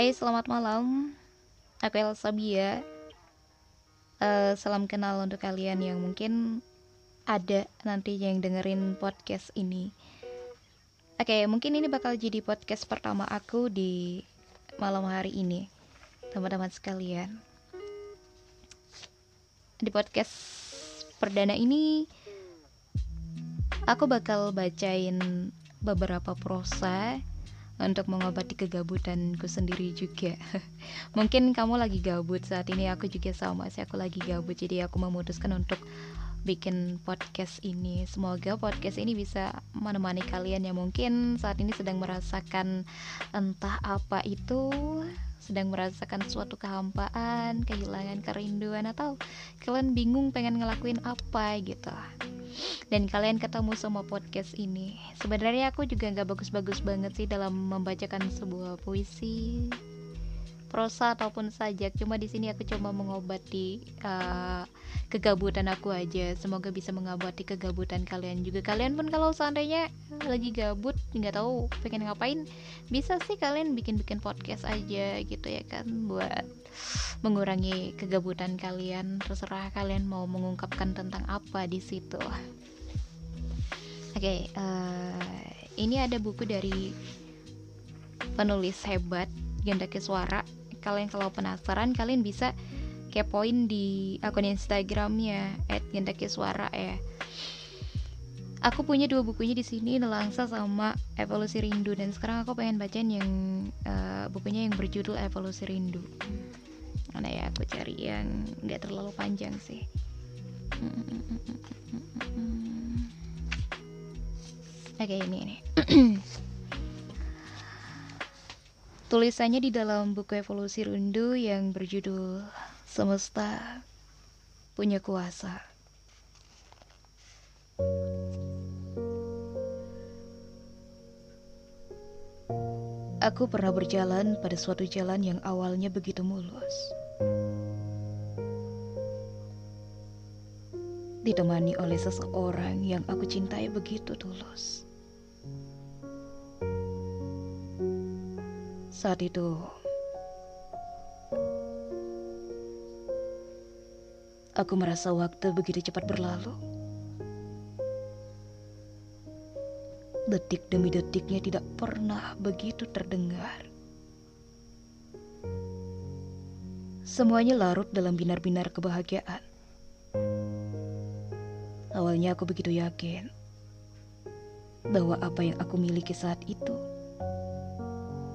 Hai, selamat malam. Aku Elsa Bia. Uh, salam kenal untuk kalian yang mungkin ada nanti yang dengerin podcast ini. Oke, okay, mungkin ini bakal jadi podcast pertama aku di malam hari ini, teman-teman sekalian. Di podcast perdana ini, aku bakal bacain beberapa prosa untuk mengobati kegabutanku sendiri juga. Mungkin kamu lagi gabut saat ini, aku juga sama sih aku lagi gabut. Jadi aku memutuskan untuk bikin podcast ini. Semoga podcast ini bisa menemani kalian yang mungkin saat ini sedang merasakan entah apa itu sedang merasakan suatu kehampaan, kehilangan kerinduan atau kalian bingung pengen ngelakuin apa gitu. Dan kalian ketemu sama podcast ini. Sebenarnya aku juga nggak bagus-bagus banget sih dalam membacakan sebuah puisi prosa ataupun sajak cuma di sini aku cuma mengobati uh, kegabutan aku aja. Semoga bisa mengobati kegabutan kalian juga. Kalian pun kalau seandainya lagi gabut nggak tahu pengen ngapain bisa sih kalian bikin-bikin podcast aja gitu ya kan buat mengurangi kegabutan kalian. Terserah kalian mau mengungkapkan tentang apa di situ. Oke okay, uh, eh, ini ada buku dari penulis hebat Gendaki Suara kalian kalau penasaran kalian bisa kepoin di akun Instagramnya @gendakisuara ya. Aku punya dua bukunya di sini Nelangsa sama Evolusi Rindu. Dan sekarang aku pengen bacain yang uh, bukunya yang berjudul Evolusi Rindu. Mana ya aku cari yang nggak terlalu panjang sih. Oke okay, ini ini Tulisannya di dalam buku evolusi Rundu yang berjudul Semesta Punya Kuasa. Aku pernah berjalan pada suatu jalan yang awalnya begitu mulus. Ditemani oleh seseorang yang aku cintai begitu tulus. Saat itu, aku merasa waktu begitu cepat berlalu. Detik demi detiknya tidak pernah begitu terdengar. Semuanya larut dalam binar-binar kebahagiaan. Awalnya aku begitu yakin bahwa apa yang aku miliki saat itu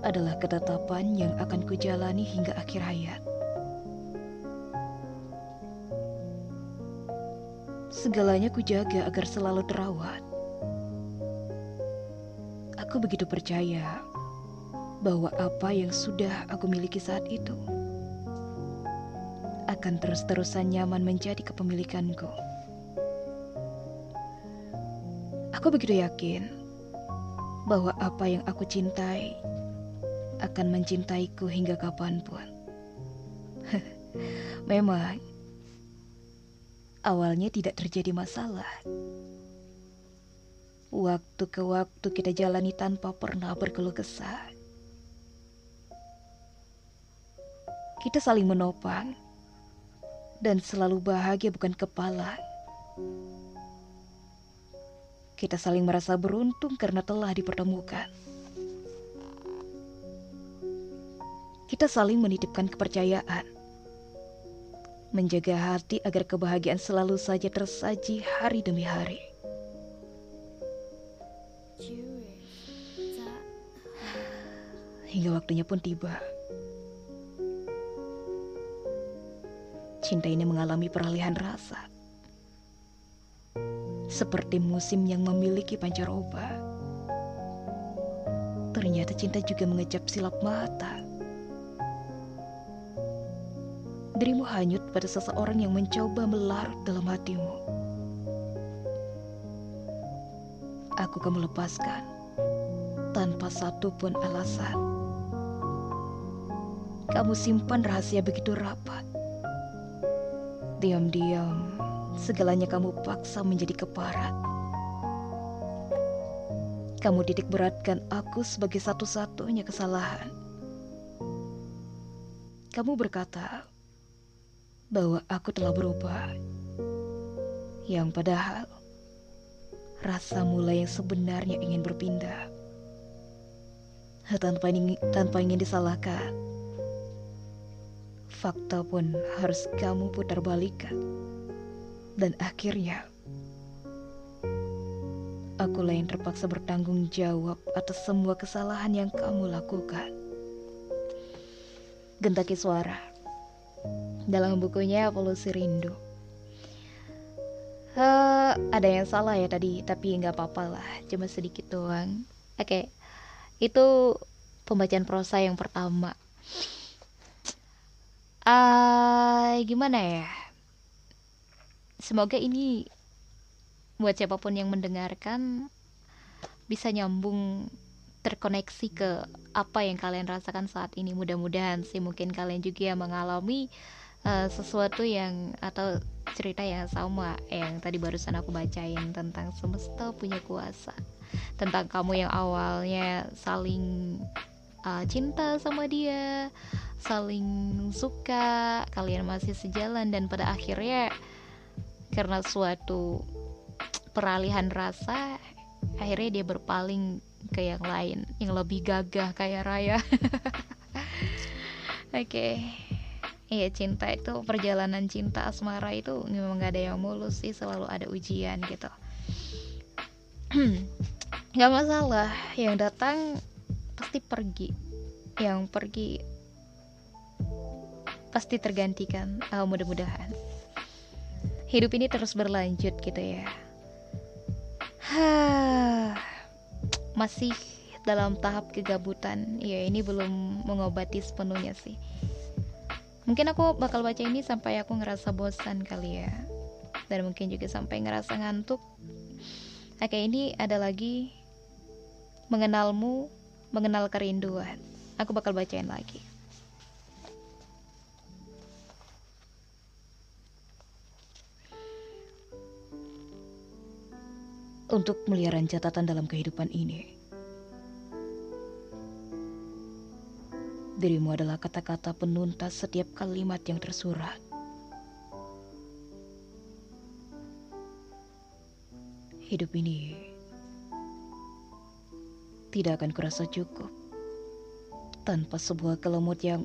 adalah ketetapan yang akan kujalani hingga akhir hayat. Segalanya kujaga agar selalu terawat. Aku begitu percaya bahwa apa yang sudah aku miliki saat itu akan terus-terusan nyaman menjadi kepemilikanku. Aku begitu yakin bahwa apa yang aku cintai akan mencintaiku hingga kapan pun. Memang, awalnya tidak terjadi masalah. Waktu ke waktu kita jalani tanpa pernah berkeluh kesah. Kita saling menopang dan selalu bahagia bukan kepala. Kita saling merasa beruntung karena telah dipertemukan. Kita saling menitipkan kepercayaan, menjaga hati agar kebahagiaan selalu saja tersaji hari demi hari. Hingga waktunya pun tiba. Cinta ini mengalami peralihan rasa. Seperti musim yang memiliki pancaroba. Ternyata cinta juga mengecap silap mata dirimu hanyut pada seseorang yang mencoba melarut dalam hatimu. Aku kamu lepaskan tanpa satu pun alasan. Kamu simpan rahasia begitu rapat. Diam-diam, segalanya kamu paksa menjadi keparat. Kamu titik beratkan aku sebagai satu-satunya kesalahan kamu berkata bahwa aku telah berubah. Yang padahal rasa mulai yang sebenarnya ingin berpindah. Tanpa ingin, tanpa ingin disalahkan. Fakta pun harus kamu putar balikan. Dan akhirnya Aku lain terpaksa bertanggung jawab atas semua kesalahan yang kamu lakukan. Gentaki suara dalam bukunya Evolusi Rindu. Uh, ada yang salah ya tadi, tapi nggak apa-apa lah, cuma sedikit doang. Oke, okay. itu pembacaan prosa yang pertama. Uh, gimana ya? Semoga ini buat siapa pun yang mendengarkan bisa nyambung terkoneksi ke apa yang kalian rasakan saat ini mudah-mudahan sih mungkin kalian juga mengalami uh, sesuatu yang atau cerita yang sama yang tadi barusan aku bacain tentang semesta punya kuasa tentang kamu yang awalnya saling uh, cinta sama dia saling suka kalian masih sejalan dan pada akhirnya karena suatu peralihan rasa akhirnya dia berpaling ke yang lain yang lebih gagah kayak Raya oke okay. Iya cinta itu perjalanan cinta asmara itu memang gak ada yang mulus sih selalu ada ujian gitu. Nggak masalah yang datang pasti pergi. Yang pergi pasti tergantikan. Oh, mudah-mudahan. Hidup ini terus berlanjut gitu ya. Masih dalam tahap kegabutan. Ya ini belum mengobati sepenuhnya sih mungkin aku bakal baca ini sampai aku ngerasa bosan kali ya. Dan mungkin juga sampai ngerasa ngantuk. Oke ini ada lagi. Mengenalmu mengenal kerinduan. Aku bakal bacain lagi. Untuk meliaran catatan dalam kehidupan ini. Dirimu adalah kata-kata penuntas setiap kalimat yang tersurat. Hidup ini tidak akan kurasa cukup tanpa sebuah kelemut yang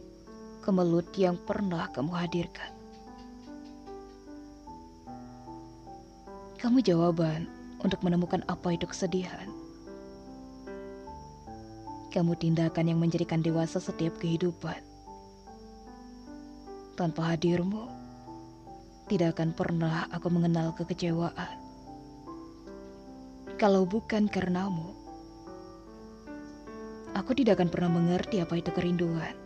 kemelut yang pernah kamu hadirkan. Kamu jawaban untuk menemukan apa itu kesedihan. Kamu tindakan yang menjadikan dewasa setiap kehidupan. Tanpa hadirmu, tidak akan pernah aku mengenal kekecewaan. Kalau bukan karenamu, aku tidak akan pernah mengerti apa itu kerinduan.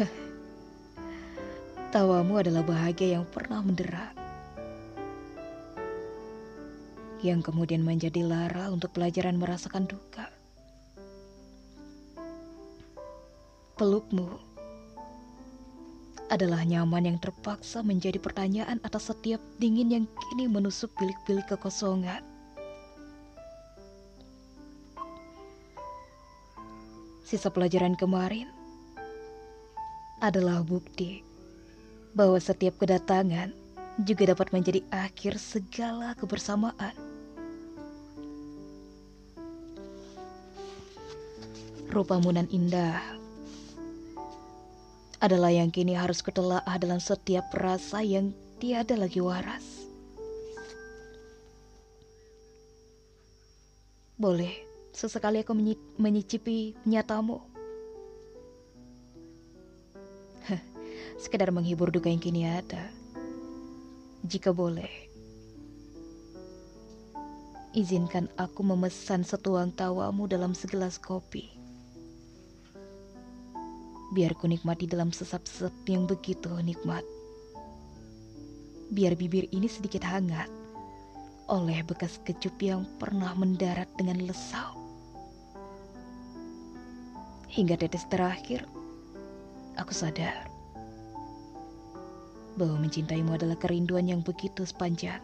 Tawamu adalah bahagia yang pernah mendera yang kemudian menjadi lara untuk pelajaran merasakan duka. Pelukmu adalah nyaman yang terpaksa menjadi pertanyaan atas setiap dingin yang kini menusuk bilik-bilik kekosongan. Sisa pelajaran kemarin adalah bukti bahwa setiap kedatangan juga dapat menjadi akhir segala kebersamaan. Rupamu nan indah adalah yang kini harus kutelaah dalam setiap rasa yang tiada lagi waras. Boleh, sesekali aku menyicipi nyatamu. Sekedar menghibur duka yang kini ada. Jika boleh, izinkan aku memesan setuang tawamu dalam segelas kopi biar ku nikmati dalam sesap-sesap yang begitu nikmat. Biar bibir ini sedikit hangat oleh bekas kecup yang pernah mendarat dengan lesau. Hingga tetes terakhir, aku sadar bahwa mencintaimu adalah kerinduan yang begitu sepanjang.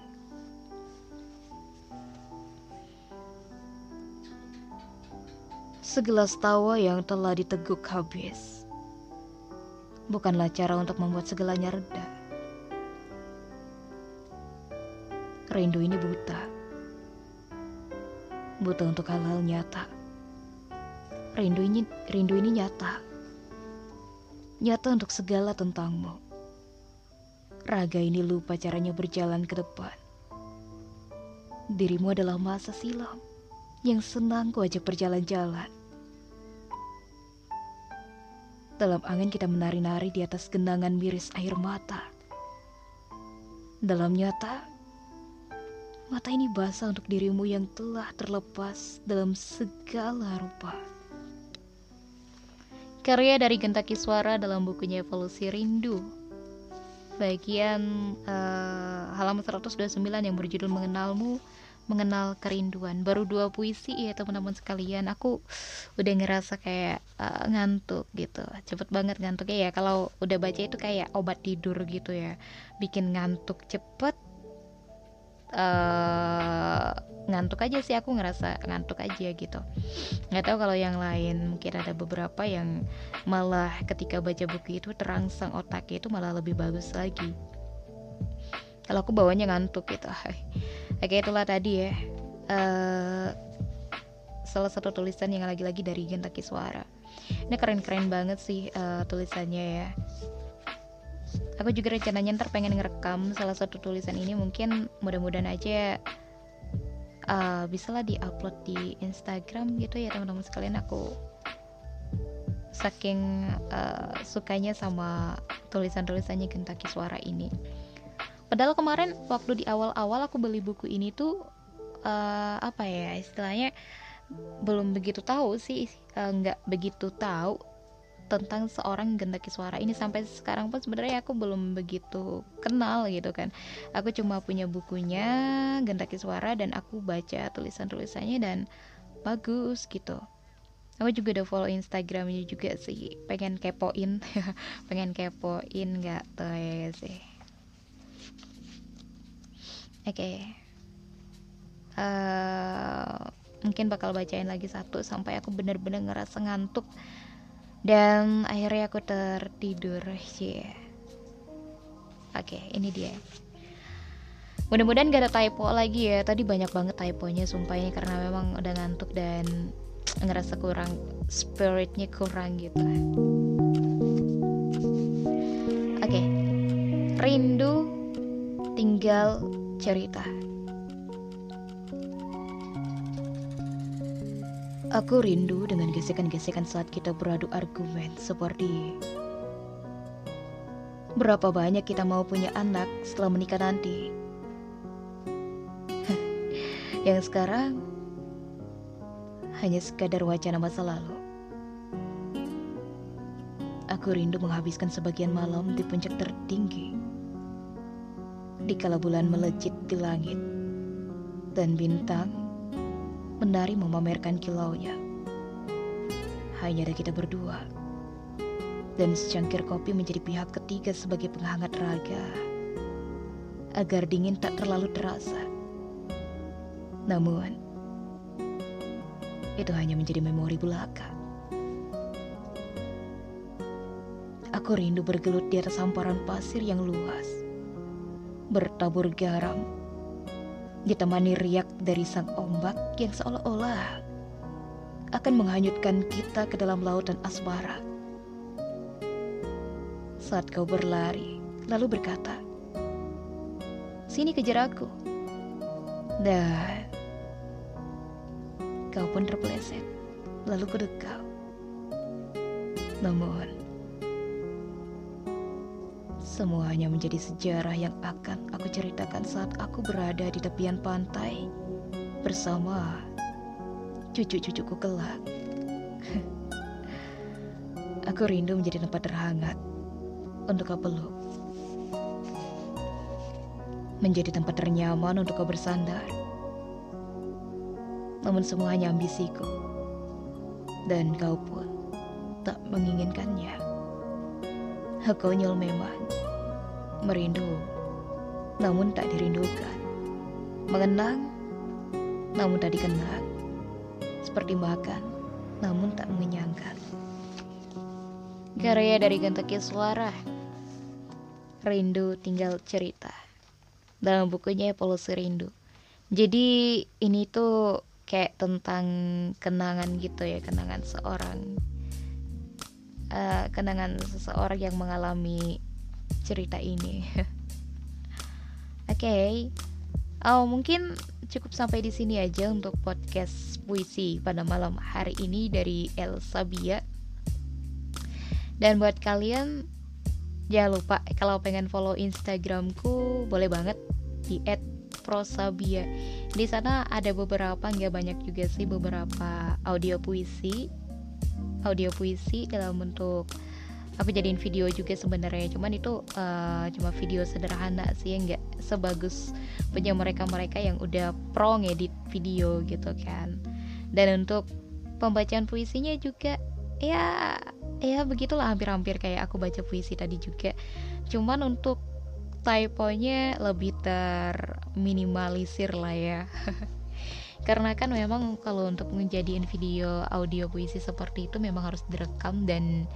Segelas tawa yang telah diteguk habis bukanlah cara untuk membuat segalanya reda. Rindu ini buta. Buta untuk hal-hal nyata. Rindu ini rindu ini nyata. Nyata untuk segala tentangmu. Raga ini lupa caranya berjalan ke depan. Dirimu adalah masa silam yang senang ku ajak berjalan-jalan. Dalam angin kita menari-nari di atas genangan miris air mata. Dalam nyata, mata ini basah untuk dirimu yang telah terlepas dalam segala rupa. Karya dari Gentaki Suara dalam bukunya Evolusi Rindu. Bagian uh, halaman 129 yang berjudul Mengenalmu mengenal kerinduan. Baru dua puisi ya teman-teman sekalian. Aku udah ngerasa kayak uh, ngantuk gitu. Cepet banget ngantuknya. Ya kalau udah baca itu kayak obat tidur gitu ya. Bikin ngantuk cepet uh, ngantuk aja sih. Aku ngerasa ngantuk aja gitu. Nggak tahu kalau yang lain. Mungkin ada beberapa yang malah ketika baca buku itu terangsang otaknya itu malah lebih bagus lagi. Kalau aku bawanya ngantuk gitu oke itulah tadi ya. Uh, salah satu tulisan yang lagi-lagi dari Gentaki Suara. Ini keren-keren banget sih uh, tulisannya ya. Aku juga rencananya ntar pengen ngerekam salah satu tulisan ini. Mungkin mudah-mudahan aja uh, bisa lah diupload di Instagram gitu ya teman-teman sekalian. Aku saking uh, sukanya sama tulisan-tulisannya Gentaki Suara ini padahal kemarin waktu di awal-awal aku beli buku ini tuh uh, apa ya istilahnya belum begitu tahu sih eh, nggak uh, begitu tahu tentang seorang Gendaki Suara ini. Sampai sekarang pun sebenarnya aku belum begitu kenal gitu kan. Aku cuma punya bukunya Gendaki Suara dan aku baca tulisan-tulisannya dan bagus gitu. Aku juga udah follow Instagramnya juga sih. Pengen kepoin pengen kepoin nggak tuh ya sih oke okay. uh, eh, mungkin bakal bacain lagi satu sampai aku bener-bener ngerasa ngantuk dan akhirnya aku tertidur yeah. oke okay, ini dia mudah-mudahan gak ada typo lagi ya tadi banyak banget typonya sumpah ini karena memang udah ngantuk dan ngerasa kurang spiritnya kurang gitu oke okay. rindu tinggal cerita. Aku rindu dengan gesekan-gesekan saat kita beradu argumen seperti Berapa banyak kita mau punya anak setelah menikah nanti? Yang sekarang hanya sekadar wacana masa lalu. Aku rindu menghabiskan sebagian malam di puncak tertinggi di kala bulan melejit di langit dan bintang menari memamerkan kilaunya. Hanya ada kita berdua dan secangkir kopi menjadi pihak ketiga sebagai penghangat raga agar dingin tak terlalu terasa. Namun, itu hanya menjadi memori belaka. Aku rindu bergelut di atas hamparan pasir yang luas bertabur garam, ditemani riak dari sang ombak yang seolah-olah akan menghanyutkan kita ke dalam lautan asmara. Saat kau berlari, lalu berkata, "Sini kejar aku." Dan kau pun terpeleset, lalu kedekau. Namun, Semuanya menjadi sejarah yang akan aku ceritakan saat aku berada di tepian pantai bersama cucu-cucuku kelak. aku rindu menjadi tempat terhangat untuk kau peluk. Menjadi tempat ternyaman untuk kau bersandar. Namun semua hanya ambisiku. Dan kau pun tak menginginkannya. Konyol memang. Merindu, namun tak dirindukan, mengenang, namun tak dikenang, seperti makan, namun tak menyangka. Karya dari Genteki Suara. Rindu Tinggal Cerita. Dalam bukunya Evolusi Rindu. Jadi ini tuh kayak tentang kenangan gitu ya Kenangan seorang uh, Kenangan seseorang yang mengalami cerita ini Oke okay. Oh mungkin cukup sampai di sini aja untuk podcast puisi pada malam hari ini dari Elsa Bia dan buat kalian jangan lupa kalau pengen follow Instagramku boleh banget di @prosabia. Di sana ada beberapa nggak banyak juga sih beberapa audio puisi, audio puisi dalam bentuk aku jadiin video juga sebenarnya. Cuman itu uh, cuma video sederhana sih yang nggak sebagus punya mereka mereka yang udah pro ngedit video gitu kan. Dan untuk pembacaan puisinya juga ya ya begitulah hampir-hampir kayak aku baca puisi tadi juga. Cuman untuk typonya lebih terminimalisir lah ya karena kan memang kalau untuk menjadikan video audio puisi seperti itu memang harus direkam dan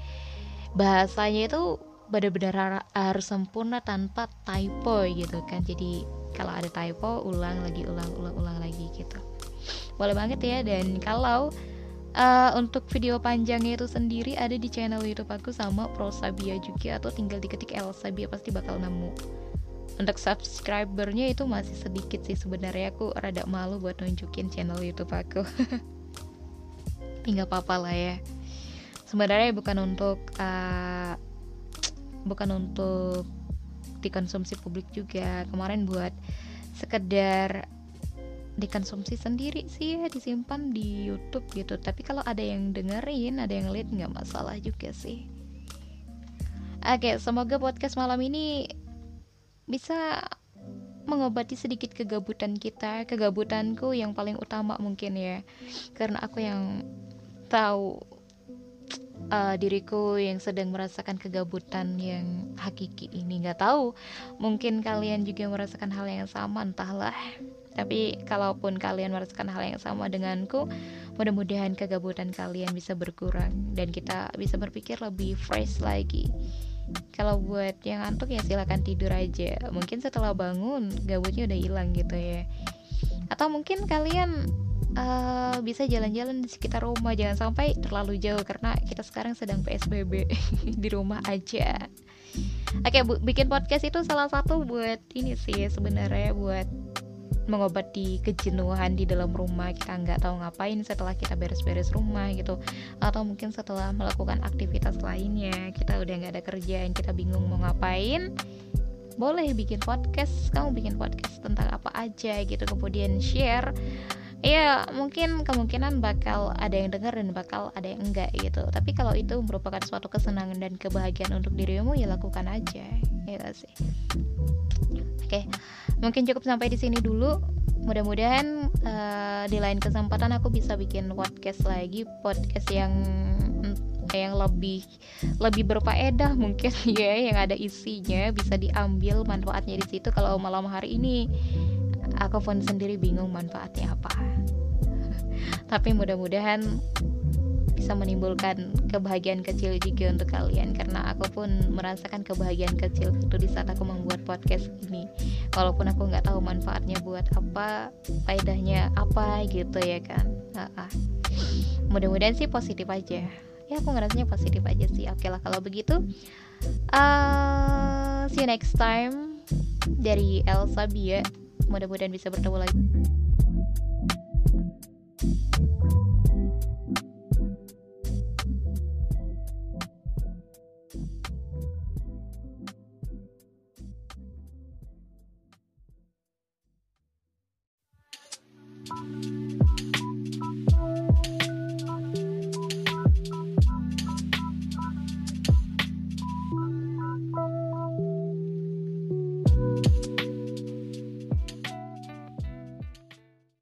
bahasanya itu benar-benar harus sempurna tanpa typo gitu kan jadi kalau ada typo ulang lagi ulang ulang ulang lagi gitu boleh banget ya dan kalau uh, untuk video panjangnya itu sendiri ada di channel YouTube aku sama Prosabia juga atau tinggal diketik Elsabia pasti bakal nemu. Untuk subscribernya itu masih sedikit sih sebenarnya aku rada malu buat nunjukin channel YouTube aku. Tinggal apa-apa lah ya. Sebenarnya bukan untuk uh, bukan untuk dikonsumsi publik juga. Kemarin buat sekedar dikonsumsi sendiri sih ya disimpan di YouTube gitu tapi kalau ada yang dengerin ada yang lihat nggak masalah juga sih oke semoga podcast malam ini bisa mengobati sedikit kegabutan kita kegabutanku yang paling utama mungkin ya. Karena aku yang tahu uh, diriku yang sedang merasakan kegabutan yang hakiki ini. Nggak tahu mungkin kalian juga merasakan hal yang sama entahlah. Tapi kalaupun kalian merasakan hal yang sama denganku, mudah-mudahan kegabutan kalian bisa berkurang dan kita bisa berpikir lebih fresh lagi. Kalau buat yang ngantuk ya silahkan tidur aja. Mungkin setelah bangun gabutnya udah hilang gitu ya. Atau mungkin kalian uh, bisa jalan-jalan di sekitar rumah jangan sampai terlalu jauh karena kita sekarang sedang PSBB di rumah aja. Oke, bu, bikin podcast itu salah satu buat ini sih sebenarnya buat mengobati kejenuhan di dalam rumah kita nggak tahu ngapain setelah kita beres-beres rumah gitu. Atau mungkin setelah melakukan aktivitas lainnya kita udah nggak ada kerjaan kita bingung mau ngapain boleh bikin podcast. Kamu bikin podcast tentang apa aja gitu kemudian share ya mungkin kemungkinan bakal ada yang dengar dan bakal ada yang enggak gitu. Tapi kalau itu merupakan suatu kesenangan dan kebahagiaan untuk dirimu ya lakukan aja ya sih? Oke mungkin cukup sampai di sini dulu. Mudah-mudahan uh, di lain kesempatan aku bisa bikin podcast lagi podcast yang yang lebih lebih berfaedah mungkin ya yang ada isinya bisa diambil manfaatnya di situ kalau malam hari ini aku pun sendiri bingung manfaatnya apa. Tapi mudah-mudahan bisa menimbulkan kebahagiaan kecil juga untuk kalian karena aku pun merasakan kebahagiaan kecil itu di saat aku membuat podcast ini. Walaupun aku nggak tahu manfaatnya buat apa faedahnya apa gitu ya kan. Uh-uh. mudah-mudahan sih positif aja. Ya aku ngerasanya positif aja sih. Oke lah kalau begitu uh, see you next time dari Elsa Bia mudah-mudahan bisa bertemu lagi